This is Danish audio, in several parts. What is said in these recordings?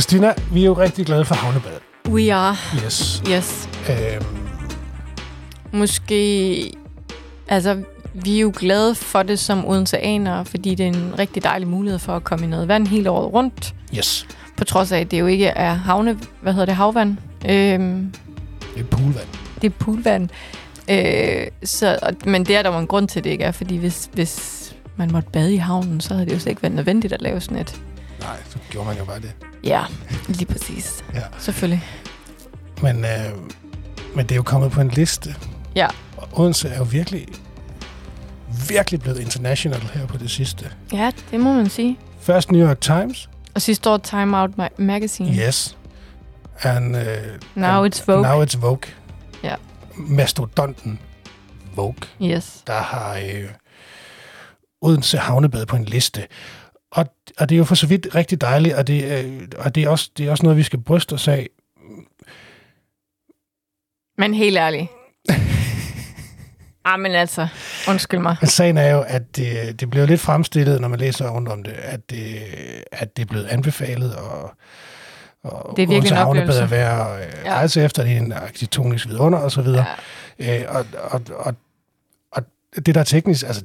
Christina, vi er jo rigtig glade for havnebad. We are. Yes. Yes. Øhm, Måske... Altså, vi er jo glade for det som odenseanere, fordi det er en rigtig dejlig mulighed for at komme i noget vand hele året rundt. yes. På trods af, at det jo ikke er havne... Hvad hedder det? Havvand. Øhm, Det er poolvand. det er poolvand. Øh, så, men det er der jo en grund til, det ikke er, fordi hvis, hvis man måtte bade i havnen, så havde det jo slet ikke været nødvendigt at lave sådan et. Nej, så gjorde man jo bare det. Ja, lige præcis. Ja. Selvfølgelig. Men, øh, men det er jo kommet på en liste. Ja. Og Odense er jo virkelig, virkelig blevet international her på det sidste. Ja, det må man sige. Først New York Times. Og sidste år Time Out Ma- Magazine. Yes. And, uh, Now and it's Vogue. Now it's Vogue. Ja. Mastodonten Vogue, Yes. der har øh, Odense Havnebad på en liste. Og, og det er jo for så vidt rigtig dejligt, og det, øh, og det, er, også, det er også noget, vi skal bryste os af. Men helt ærligt. ah, men altså, undskyld mig. Men sagen er jo, at det, det bliver lidt fremstillet, når man læser rundt om det, at det, at det er blevet anbefalet, og, og Det er virkelig en oplevelse. er værd at øh, Ja. rejse efter, det er en arkitektonisk vidunder, og så videre. Ja. Øh, og, og, og, og det, der er teknisk, altså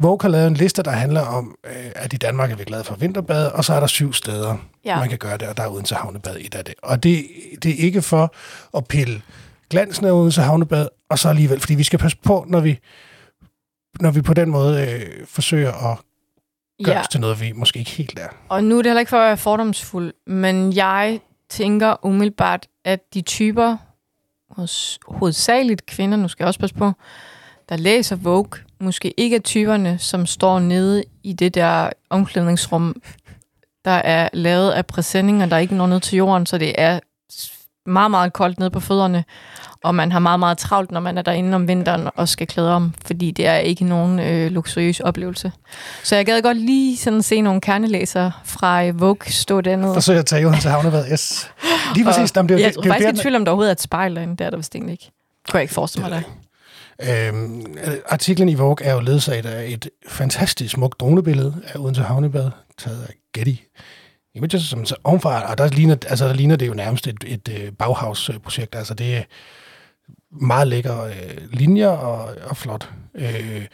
Vogue har lavet en liste, der handler om, øh, at i Danmark er vi glade for vinterbad, og så er der syv steder, ja. Man kan gøre det, og der er Odense Havnebad et af det. Og det, det er ikke for at pille glansen af Odense Havnebad, og så alligevel, fordi vi skal passe på, når vi, når vi på den måde øh, forsøger at gøre ja. os til noget, vi måske ikke helt er. Og nu er det heller ikke for at være fordomsfuld, men jeg tænker umiddelbart, at de typer, hos, hovedsageligt kvinder, nu skal jeg også passe på, der læser Vogue, måske ikke er typerne, som står nede i det der omklædningsrum, der er lavet af præsendinger, der ikke når ned til jorden, så det er meget, meget koldt nede på fødderne, og man har meget, meget travlt, når man er derinde om vinteren og skal klæde om, fordi det er ikke nogen øh, luksuriøs oplevelse. Så jeg gad godt lige sådan se nogle kernelæsere fra øh, Vogue stå dernede. Forsøger at tage Odense Havnebad, yes. Lige præcis. Og Jamen, det, er jeg det, det, er faktisk der- i tvivl om, der overhovedet er et spejl derinde. Det er der vist egentlig ikke. Kunne jeg ikke forestille mig det. Øhm, øh, artiklen i Vogue er jo ledsaget af et fantastisk smukt dronebillede af Odense Havnebad, taget af Getty Images, som så ovenfra, og der ligner, altså, der ligner det jo nærmest et, et, et Bauhaus-projekt. Altså det er meget lækre øh, linjer og, og flot. Øh,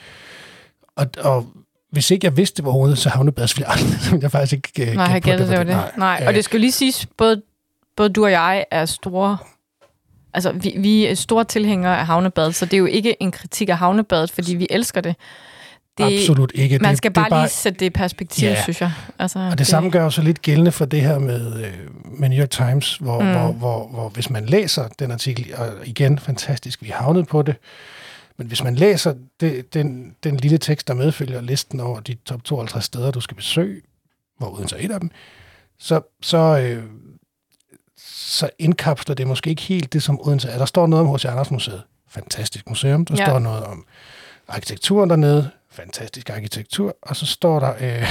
og, og hvis ikke jeg vidste, hvor Havnebad, så ville jeg, aldrig, så jeg faktisk ikke øh, Nej, jeg gættede det det. Nej. Nej. Og det skal lige siges, både, både du og jeg er store... Altså, vi, vi er store tilhængere af havnebad, så det er jo ikke en kritik af havnebadet, fordi vi elsker det. det Absolut ikke. Man det, skal det bare, lige sætte det i perspektiv, Ja. synes jeg. Altså, Og det, det samme gør jo så lidt gældende for det her med, øh, med New York Times, hvor, mm. Hvor, hvor, hvor hvis man læser den artikel, og igen, fantastisk, vi havnet på det, men hvis man læser det, den, den lille tekst, der medfølger listen over de top 52 steder, du skal besøge, hvor Odense er et af dem, så, så, øh, så indkapsler det måske ikke helt det, som Odense er. Der står noget om H.C. Anders Museet. Fantastisk museum. Der ja. Står noget om arkitekturen dernede. Fantastisk arkitektur. Og så står der, øh,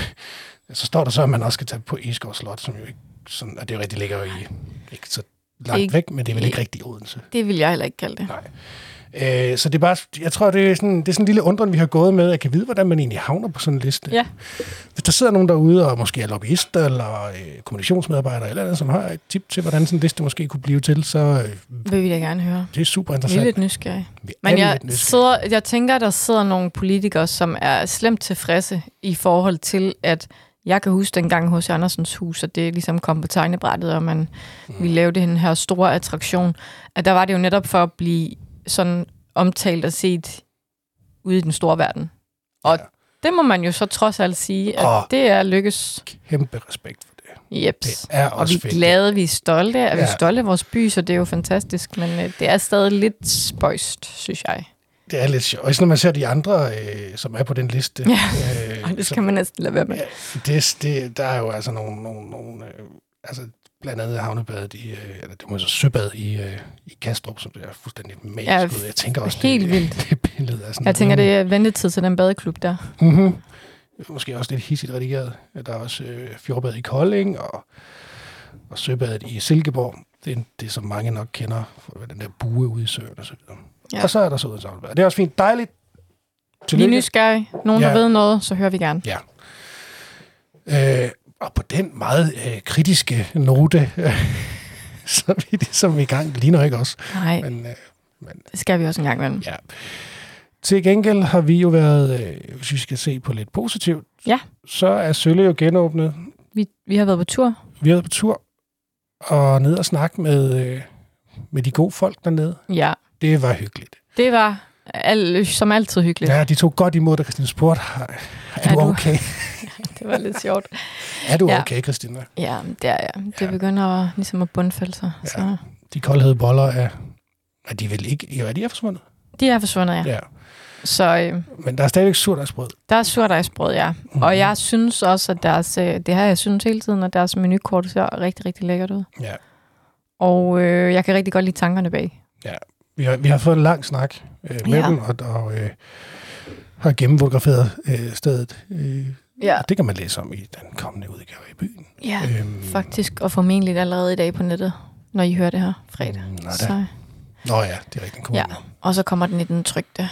så står der så, at man også skal tage på Isgård Slot, som jo ikke sådan, og det er rigtig ligger jo i, ikke så langt Ikke- væk, men det er vel ikke rigtig Odense. Det vil jeg heller ikke kalde det. Nej. Øh, så det er bare, jeg tror, det er, sådan, det er sådan en lille undren, vi har gået med, at jeg kan vide, hvordan man egentlig havner på sådan en liste. Ja. Hvis der sidder nogen derude, og måske er lobbyister, eller øh, kommunikationsmedarbejdere, eller andet, som har et tip til, hvordan sådan en liste måske kunne blive til, så øh, Vil vi da gerne høre. det er super Vi er interessant. lidt nysgerrige. Vi er Men jeg, nysgerrige. sidder, jeg tænker, der sidder nogle politikere, som er slemt tilfredse i forhold til, at jeg kan huske dengang hos Andersens hus, at det ligesom kom på tegnebrættet, og man Mm. ville lave den her store attraktion. At der var det jo netop for at blive sådan omtalt og set ude i den store verden. Og Ja. det må man jo så trods alt sige, at Og- det er lykkes. Kæmpe respekt for det. Jeps. Det er Og også vi er fedt. glade, vi er stolte, vi er Ja. stolte af vores by, så det er jo fantastisk. Men øh, det er stadig lidt spøjst, synes jeg. Det er lidt sjovt. Også når man ser de andre, øh, som er på den liste. Ja. Øh, Og det så- skal man næsten lade være med. Ja, det, det, der er jo altså nogle, nogle, nogle øh, altså blandt andet havnebadet i, øh, eller det må så søbad i, øh, i Kastrup, som det er fuldstændig magisk Ja, ud. Jeg tænker også, helt det, vildt. det billede er sådan... Jeg tænker, det er ventetid til den badeklub der. Mm-hmm. Måske også lidt hissigt redigeret. Der er også øh, fjordbad i Kolding, og, og søbadet i Silkeborg. Det er det, som mange nok kender, for den der bue ude i søen og så videre. Ja. Og så er der så Havnebad. Det er også fint. Dejligt. Vi er Tillykke. nysgerrige. Nogen, Ja. der ved noget, så hører vi gerne. Ja. Øh, Og på den meget øh, kritiske note, øh, så er vi ligesom i gang. Ligner ikke også. Nej, Men, øh, det skal vi også en gang imellem. ja. Til gengæld har vi jo været, øh, hvis vi skal se på lidt positivt, Ja. så er Sølle jo genåbnet. Vi, vi har været på tur. Vi har været på tur og ned og snakke med, øh, med de gode folk dernede. Ja, Det var hyggeligt. det var al, som altid hyggeligt. Ja, de tog godt imod dig, Christine Spurgt. Er, Er du du- okay? Det var lidt sjovt. Er du Ja. okay, Christina? Ja, det er jeg. Det Ja. begynder at, ligesom at bundfælde sig. Ja. Så De koldhede boller er... Er de vel ikke... Jo, er de er forsvundet? de er forsvundet, ja. Ja. Så øh, Men der er stadigvæk surdejsbrød. der er surdejsbrød, ja. Mhm. Og jeg synes også, at deres, øh, det har jeg synes hele tiden, at deres menukort ser rigtig, rigtig lækkert ud. Ja. Og øh, jeg kan rigtig godt lide tankerne bag. Vi har, vi har fået en lang snak øh, med Ja. dem, og, og øh, har gennemfotograferet øh, stedet. Øh, Ja. og Det kan man læse om i den kommende udgave i byen. Ja, Øhm, faktisk. Og formentlig allerede i dag på nettet, når I hører det her fredag. Nå, da. Så, Nå ja, det er rigtigt. Ja. Ja. og så kommer den i den trygte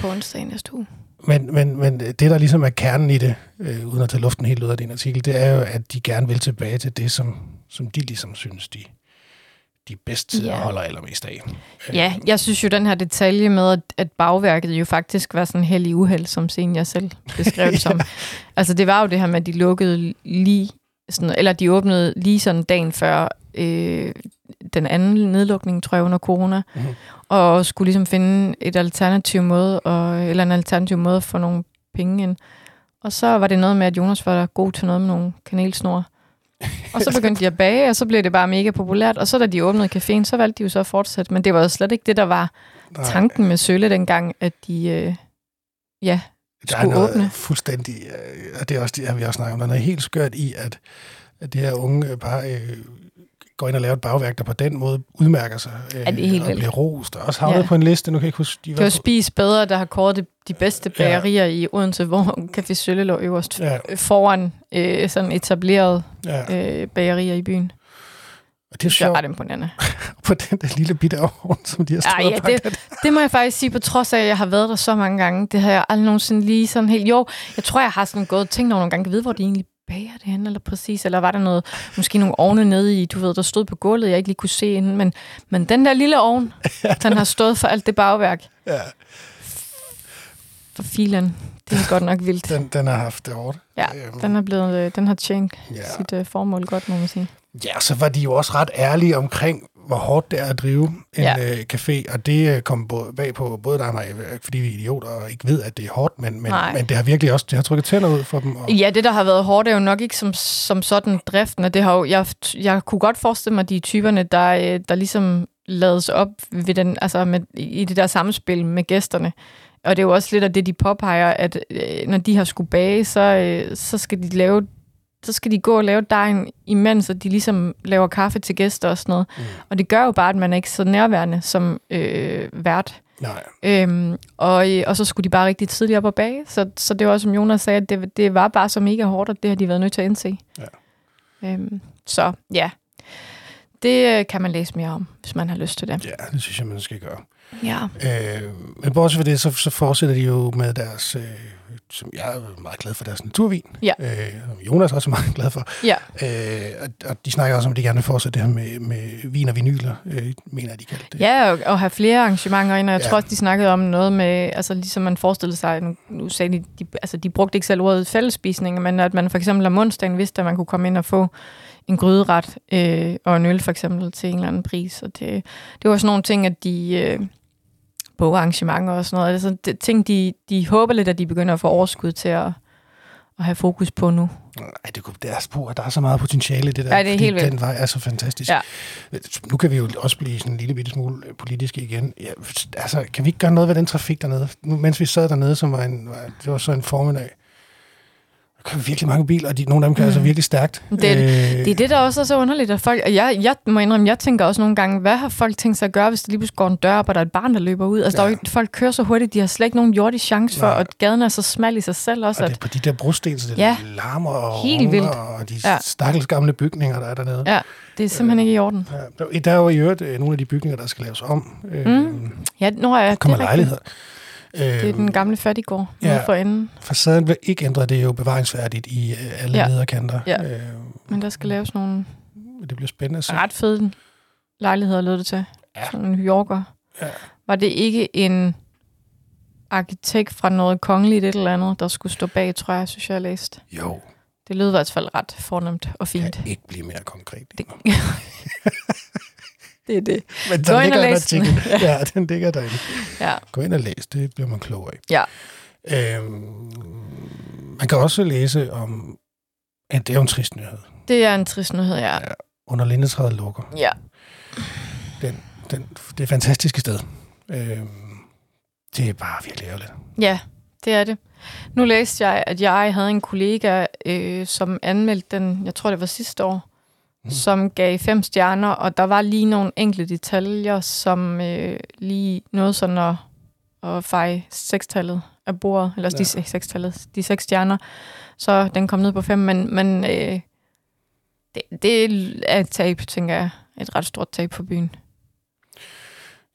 på onsdag næste uge. Men, men, men det, der ligesom er kernen i det, øh, uden at tage luften helt ud af din artikel, det er jo, at de gerne vil tilbage til det, som, som de ligesom synes, de, de bedst Ja. yeah. holder allermest af. Ja, jeg synes jo, den her detalje med, at, bagværket jo faktisk var sådan held i uheld, som senior selv beskrev det som. Altså, det var jo det her med, at de lukkede lige, sådan, eller de åbnede lige sådan dagen før øh, den anden nedlukning, tror jeg, under corona, Mhm. og skulle ligesom finde et alternativ måde, og, eller en alternativ måde at få nogle penge ind. Og så var det noget med, at Jonas var god til noget med nogle kanelsnore. Og så begyndte de at bage, og så blev det bare mega populært. Og så da de åbnede caféen, så valgte de jo så at fortsætte. Men det var jo slet ikke det, der var Nej, tanken med Sølle dengang, at de... Øh, ja, der er skulle noget åbne. fuldstændig, øh, og det er også det, har vi også snakket om, der er noget helt skørt i, at, at det her unge bare øh, går ind og laver et bagværk, der på den måde udmærker sig øh, Ja, det er helt og bliver rost. Og også havnet Ja. ja. på en liste, nu kan jeg ikke huske, de det var Spis Bedre, der har kåret de, bedste Ja. bagerier i Odense, hvor Café Sølle lå øverst Ja, øh, foran øh, sådan etablerede ja. øh, bagerier i byen. Og det er Det er sjovt ret imponerende. på den der lille bitte ovn, som de har Ej, stået ja, og pakket. det, det må jeg faktisk sige, på trods af, at jeg har været der så mange gange. Det har jeg aldrig nogensinde lige sådan helt... Jo, jeg tror, jeg har sådan gået og tænkt over nogle gange, kan vide, hvor de egentlig bager det hen, eller præcis, eller var der noget, måske nogle ovne nede i, du ved, der stod på gulvet, jeg ikke lige kunne se inden, men, men den der lille ovn, den har stået for alt det bagværk. Ja, For filen, det er godt nok vildt. den, den har haft det hårdt. Ja, Øhm, den er blevet, øh, den har tjent ja. sit øh, formål godt, må man sige. ja, så var de jo også ret ærlige omkring, hvor hårdt det er at drive en Ja. øh, café, og det øh, kom både, bag på både dig og mig, øh, fordi vi er idioter og ikke ved, at det er hårdt, men, men, Nej. men det har virkelig også det har trykket tænder ud for dem. Og, Ja, det, der har været hårdt, er jo nok ikke som, som sådan driften. og Det har jo, jeg, jeg kunne godt forestille mig, de er typerne, der, øh, der ligesom lades op ved den, altså med, i det der samspil med gæsterne. Og det er jo også lidt af det, de påpeger, at øh, når de har skulle bage, så, øh, så skal de lave så skal de gå og lave dejen, imens at de ligesom laver kaffe til gæster og sådan noget. Mm. Og det gør jo bare, at man er ikke så nærværende som øh, vært. Nej, Øhm, og, øh, og så skulle de bare rigtig tidligt op og bage. Så, så det var som Jonas sagde, at det, det var bare så mega hårdt, og det har de været nødt til at indse. Ja. Øhm, så ja, det øh, kan man læse mere om, hvis man har lyst til det. ja, det synes jeg, man skal gøre. Ja, Øh, men bortset fra det, så, så fortsætter de jo med deres, øh, som jeg er meget glad for, deres naturvin. Ja. Øh, som Jonas er også meget glad for. ja. Øh, og, og de snakker også om, at de gerne vil fortsætte det her med, med vin og vinyler, øh, mener de kaldte det. ja og, og have flere arrangementer ind, og jeg Ja. tror også, de snakkede om noget med, altså ligesom man forestillede sig, nu, nu sagde de, de, altså de brugte ikke selv ordet fællesspisning, men at man for eksempel om onsdagen vidste, at man kunne komme ind og få en gryderet øh, og en øl for eksempel til en eller anden pris. Og det, det var sådan nogle ting, at de... Øh, bogarrangementer og sådan noget. Altså, det, ting, de, de håber lidt, at de begynder at få overskud til at, at have fokus på nu. Ej, det, kunne, det er spor, der er så meget potentiale i det der. Ja, det er helt vildt. Den vej er så fantastisk. Ja. Nu kan vi jo også blive sådan en lille bitte smule øh, politiske igen. Ja, altså, kan vi ikke gøre noget ved den trafik dernede? Mens vi sad dernede, som var en, det var så en formiddag, der kom virkelig mange biler, og de, nogle af dem kører Mm. altså virkelig stærkt. Det- Det er det, der også er så underligt, at folk... og Jeg, jeg må indrømme, jeg tænker også nogle gange, hvad har folk tænkt sig at gøre, hvis der lige pludselig går en dør op, og der er et barn, der løber ud? Altså, ja. der er jo folk kører så hurtigt, de har slet ikke nogen jordisk chance for, Nej. og gaden er så smal i sig selv også, og det er på de der brosten, så det Ja. larmer og Helt runger, vildt. og de Ja. stakkels gamle bygninger, der er dernede. Ja, det er simpelthen ikke i orden. Ja. Der, der er jo i øvrigt øh, nogle af de bygninger, der skal laves om. Øh, Mm. Ja, nu er jeg... kommer det er rigtigt. Det er den gamle fattigård ja. for enden. Facaden bliver ikke ændret, det er jo bevaringsværdigt i øh, alle ja. Lederkanter. Ja. Øh, Men der skal laves nogle det bliver spændende at se. ret fede lejligheder, lød det til. Ja. Sådan en New Yorker. Ja. Var det ikke en arkitekt fra noget kongeligt et eller andet, der skulle stå bag, tror jeg, synes jeg, læste. Jo, Det lød i hvert fald ret fornemt og fint. kan ikke blive mere konkret. Det, det er det. Men Gå der ind og ligger en artikel. ja, den ligger derinde. Ja. Gå ind og læs, det bliver man klogere af. Ja. Øhm, man kan også læse om, at det er en trist nyhed. Det er en trist nyhed, ja. Ja. Under lindetræet lukker. Ja. Den, den, det er et fantastisk sted. Øhm, det er bare virkelig ærgerligt. Ja, det er det. Nu læste jeg, at jeg havde en kollega, øh, som anmeldte den, jeg tror det var sidste år, Mm. mm. som gav fem stjerner, og der var lige nogle enkelte detaljer, som øh, lige nåede sådan at, at feje sekstallet af bordet, eller ja. de, sekstallet, de seks stjerner, så den kom ned på fem, men, men øh, det, det er et tab, tænker jeg. Et ret stort tab for byen.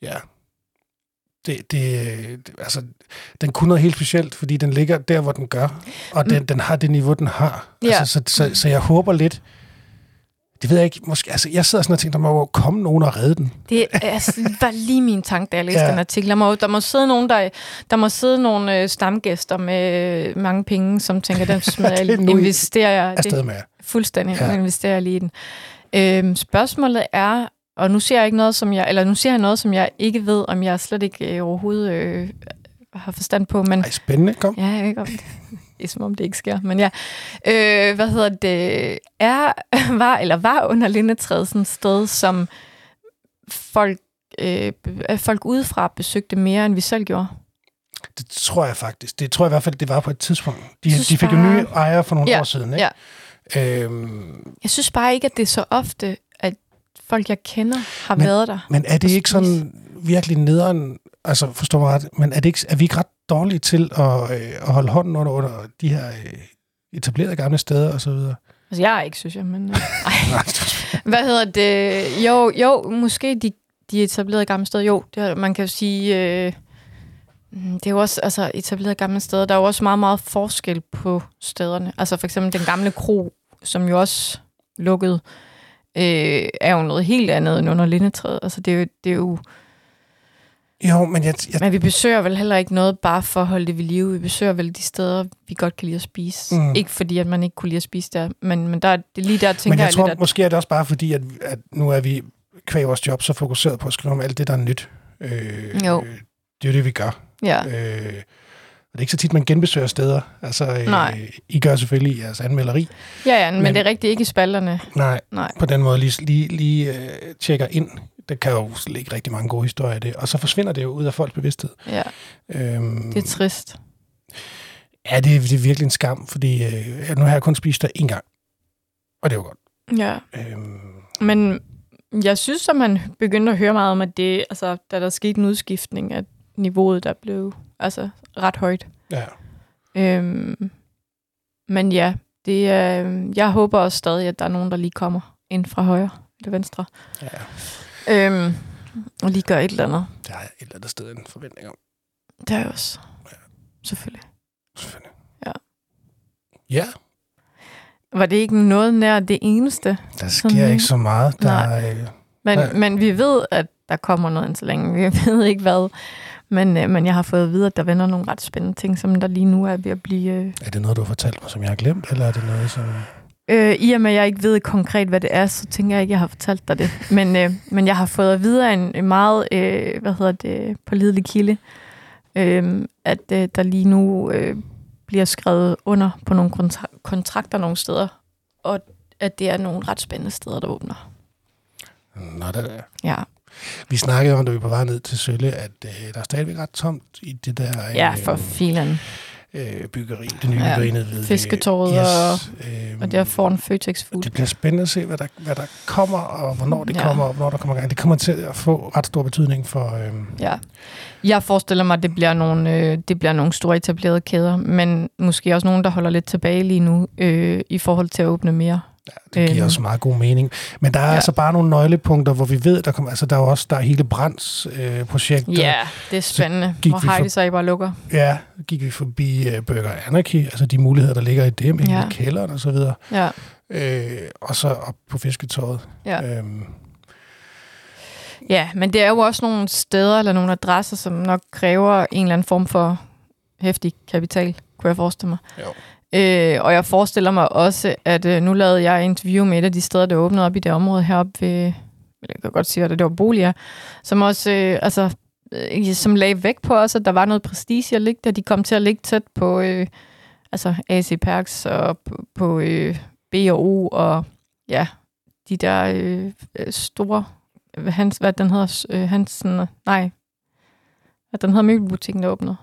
Ja. Det, det, det, altså, den kunne noget helt specielt, fordi den ligger der, hvor den gør, og den, Mm. den har det niveau, den har. Ja. Altså, så, så, så jeg håber lidt, det ved jeg ikke, måske, altså, jeg sidder sådan og tænker, der må jo komme nogen og redde den. Det er, sådan- var lige min tanke, da jeg læste Ja. den artikel. Der må, der må sidde nogen, der, der må sidde nogle øh, stamgæster med mange penge, som tænker, den smider jeg, Det er investerer jeg det, med fuldstændig, Ja. investerer jeg lige i den. Øhm, spørgsmålet er, og nu siger jeg ikke noget, som jeg, eller nu siger jeg noget, som jeg ikke ved, om jeg slet ikke øh, overhovedet øh, har forstand på, men Ej, spændende, kom. Ja, jeg ved om det. Er som om det ikke sker, men ja. Øh, hvad hedder det? Er, var, eller var under Lindetræet sådan et sted, som folk, øh, be- folk udefra besøgte mere, end vi selv gjorde? Det tror jeg faktisk. Det tror jeg i hvert fald, det var på et tidspunkt. De, synes de fik jo bare- nye ejere for nogle Ja, år siden, ikke? Øhm, Jeg synes bare ikke, at det er så ofte, at folk, jeg kender, har Men- været der. men er det ikke sådan virkelig nederen, altså forstår mig ret, men er, det ikke, er vi ikke ret dårlige til at, øh, at holde hånden under, under de her øh, etablerede gamle steder og så videre? Altså, jeg er ikke, synes jeg, men... Øh, ej. Hvad hedder det? Jo, jo, måske de, de etablerede gamle steder. Jo, det, man kan jo sige... Øh, mm, det er jo også altså, etablerede gamle steder. Der er jo også meget, meget forskel på stederne. Altså for eksempel den gamle kro, som jo også lukkede, øh, er jo noget helt andet end under lindetræet. Altså det er jo... Det er jo Jo, men jeg, jeg, men vi besøger vel heller ikke noget bare for at holde det ved live. Vi besøger vel de steder, vi godt kan lide at spise. Mm. Ikke fordi, at man ikke kunne lide at spise der, men, men der, er- det lige der, tænker men jeg, jeg tror, lidt, at... måske er det også bare fordi, at, at nu er vi kvæg vores job så fokuseret på at skrive om alt det, der er nyt. Øh, Jo. Øh, det er jo det, vi gør. Ja. Øh, og det er ikke så tit, man genbesøger steder. Altså, øh, Nej. I gør selvfølgelig jeres anmelderi. Ja, ja, men, Men- men det er rigtigt ikke i spalterne. Nej, Nej. på den måde lige, lige, lige øh, tjekker ind. Der kan jo ligge rigtig mange gode historier i det. Og så forsvinder det jo ud af folks bevidsthed. Ja, Øhm, det er trist. ja, det, er- det er virkelig en skam, fordi øh, nu har jeg kun spist der en gang. Og det var godt. Ja. Øhm, Men jeg synes, at man begyndte at høre meget om, at det, altså, da der skete en udskiftning, at niveauet der blev altså, ret højt. ja. Øhm, men ja, det er, jeg håber også stadig, at der er nogen, der lige kommer ind fra højre eller venstre. ja, Øhm, og lige gør et eller andet. det har jeg et eller andet sted en forventning om. Det er jeg også. Selvfølgelig. Selvfølgelig. Ja. Ja, Var det ikke noget nær det eneste? der sker Sådan- ikke så meget. Der, Nej. øh, Men, Ja. men vi ved, at der kommer noget ind så længe. Vi ved ikke hvad. Men, øh, men jeg har fået at vide, at der vender nogle ret spændende ting, som der lige nu er ved at blive... Øh, er det noget, du har fortalt mig, som jeg har glemt, eller er det noget, som... øh, I og med, at jeg ikke ved konkret, hvad det er, så tænker jeg ikke, at jeg har fortalt dig det. Men, øh, men jeg har fået at vide af en, en meget, øh, hvad hedder det, pålidelig kilde, øh, at øh, der lige nu øh, bliver skrevet under på nogle kontra- kontrakter nogle steder, og at det er nogle ret spændende steder, der åbner. Nå, er. Ja, Vi snakkede om, da vi var på vej ned til Sølle, at øh, der er stadigvæk ret tomt i det der ja for filen. Øh, byggeri, det nye Ja, byggeri nede ved Fisketorvet yes, øh, Og der får en Føtex Food. Det bliver spændende at se, hvad der, hvad der kommer, og hvornår det Ja. kommer, og hvornår der kommer gang. Det kommer til at få ret stor betydning for... Øh, Ja. Jeg forestiller mig, at det bliver nogle, øh, det bliver nogle store etablerede kæder, men måske også nogen, der holder lidt tilbage lige nu øh, i forhold til at åbne mere. Ja, det giver Øhm. også meget god mening. Men der er ja. Altså bare nogle nøglepunkter, hvor vi ved, der kommer, altså der er også der er hele Brands øh, projekt. Ja, det er spændende, hvor vi for- Heidi så bare lukker. Ja, gik vi forbi uh, Burger Anarchy, altså de muligheder, der ligger i det, med Ja. kælderen og så videre. Ja, Øh, og så op på fisketåret. ja. Øhm, ja, men det er jo også nogle steder eller nogle adresser, som nok kræver en eller anden form for hæftig kapital, kunne jeg forestille mig. jo. Øh, og jeg forestiller mig også, at øh, nu lavede jeg interview med et af de steder, der åbnede op i det område heroppe ved, jeg kan godt sige, at det var boliger, som også, øh, altså, øh, som lagde væk på os, at der var noget prestige at ligge der. De kom til at ligge tæt på, øh, altså AC Perks og på, på øh, B&O og ja, de der øh, store, hans, hvad den hedder, øh, Hansen, nej, hvad den hedder møbelbutikken, der åbnede.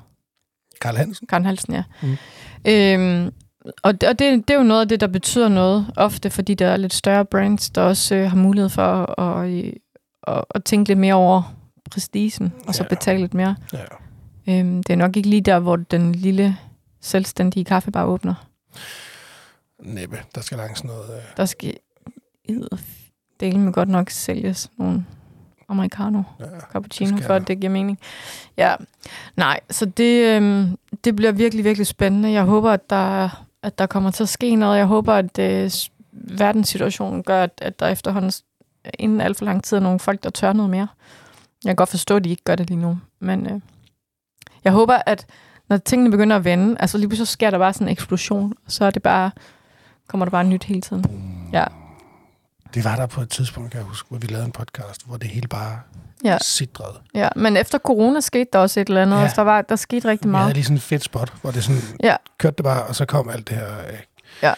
Karl Hansen. Karen Halsen, ja. Mm. Mm. Øhm, og det, og det, det er jo noget af det, der betyder noget, ofte fordi der er lidt større brands, der også øh, har mulighed for at, at, at, at tænke lidt mere over prestigen, og så Ja. betale lidt mere. Ja. Øhm, det er nok ikke lige der, hvor den lille selvstændige kaffebar åbner. Næppe, der skal langs noget... Øh, Der skal dele med godt nok sælges nogle americano ja. cappuccino, for at det giver mening. Ja, nej, så det, øhm, det bliver virkelig, virkelig spændende. Jeg håber, at der, at der kommer til at ske noget. Jeg håber, at øh, verdenssituationen gør, at, at der efterhånden inden alt for lang tid er nogle folk, der tør noget mere. Jeg kan godt forstå, at de ikke gør det lige nu, men øh, jeg håber, at når tingene begynder at vende, altså lige pludselig så sker der bare sådan en eksplosion, så er det bare, kommer der bare nyt hele tiden. Ja. Det var der på et tidspunkt, kan jeg huske, hvor vi lavede en podcast, hvor det hele bare Ja. sidrede. Ja, men efter corona skete der også et eller andet, Ja. altså, der, var, der skete rigtig Vi havde meget. lige sådan et fedt spot, hvor det sådan Ja. kørte det bare, og så kom alt det her øh, Ja.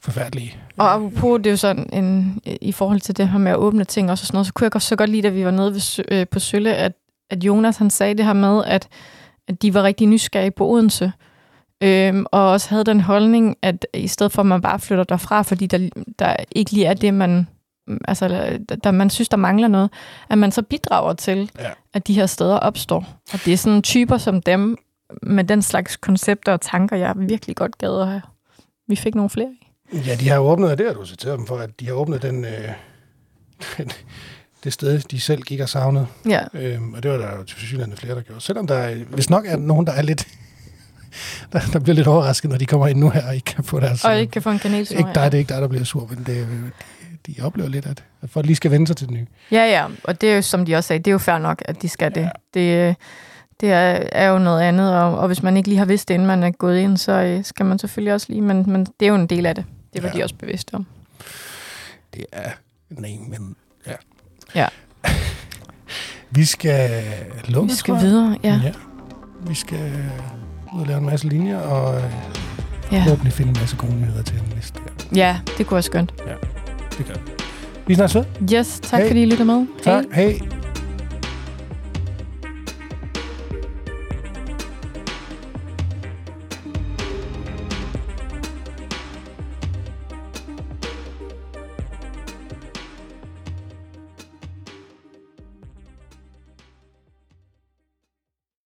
forfærdelige. Og apropos, det er jo sådan, en, i forhold til det her med at åbne ting og sådan noget, så kunne jeg godt så godt lide, at vi var nede ved, øh, på Sølle, at, at Jonas han sagde det her med, at, at de var rigtig nysgerrige på Odense. Øhm, og også havde den holdning, at i stedet for, at man bare flytter derfra, fordi der, der ikke lige er det, man, altså, der, man synes, der mangler noget, at man så bidrager til, Ja. at de her steder opstår. Og det er sådan typer som dem, med den slags koncepter og tanker, jeg virkelig godt gad at have. Vi fik nogle flere i. Ja, de har jo åbnet, det har du citeret dem for, at de har åbnet den, øh, den, det sted, de selv gik og savnede. Ja, Øhm, og det var der jo til synligheden flere, der gjorde. Selvom der er, hvis nok er nogen, der er lidt, der, der bliver lidt overrasket, når de kommer ind nu her og ikke kan få deres... og ikke kan få en kanelsnor. ikke dig, det er ikke dig, der bliver sur, men det, øh, de, de oplever lidt, at, at folk lige skal vende sig til det nye. Ja, ja, og det er jo, som de også sagde, det er jo fair nok, at de skal det. Det, det er, er jo noget andet, og, og hvis man ikke lige har vidst det, inden man er gået ind, så øh, skal man selvfølgelig også lige, men, men det er jo en del af det. Det var Ja. ja. de også bevidste om. Det er... Nej, men... Ja. Ja. vi skal lukke, Vi skal jeg. videre, ja. ja. Vi skal ud og lave en masse linjer, og øh, Ja, forhåbentlig finde en masse gode nyheder til den liste. Ja, ja det kunne være skønt. Det gør vi. Vi snakkes ved. Yes, tak Hej. fordi I lyttede med. Tak. Hej.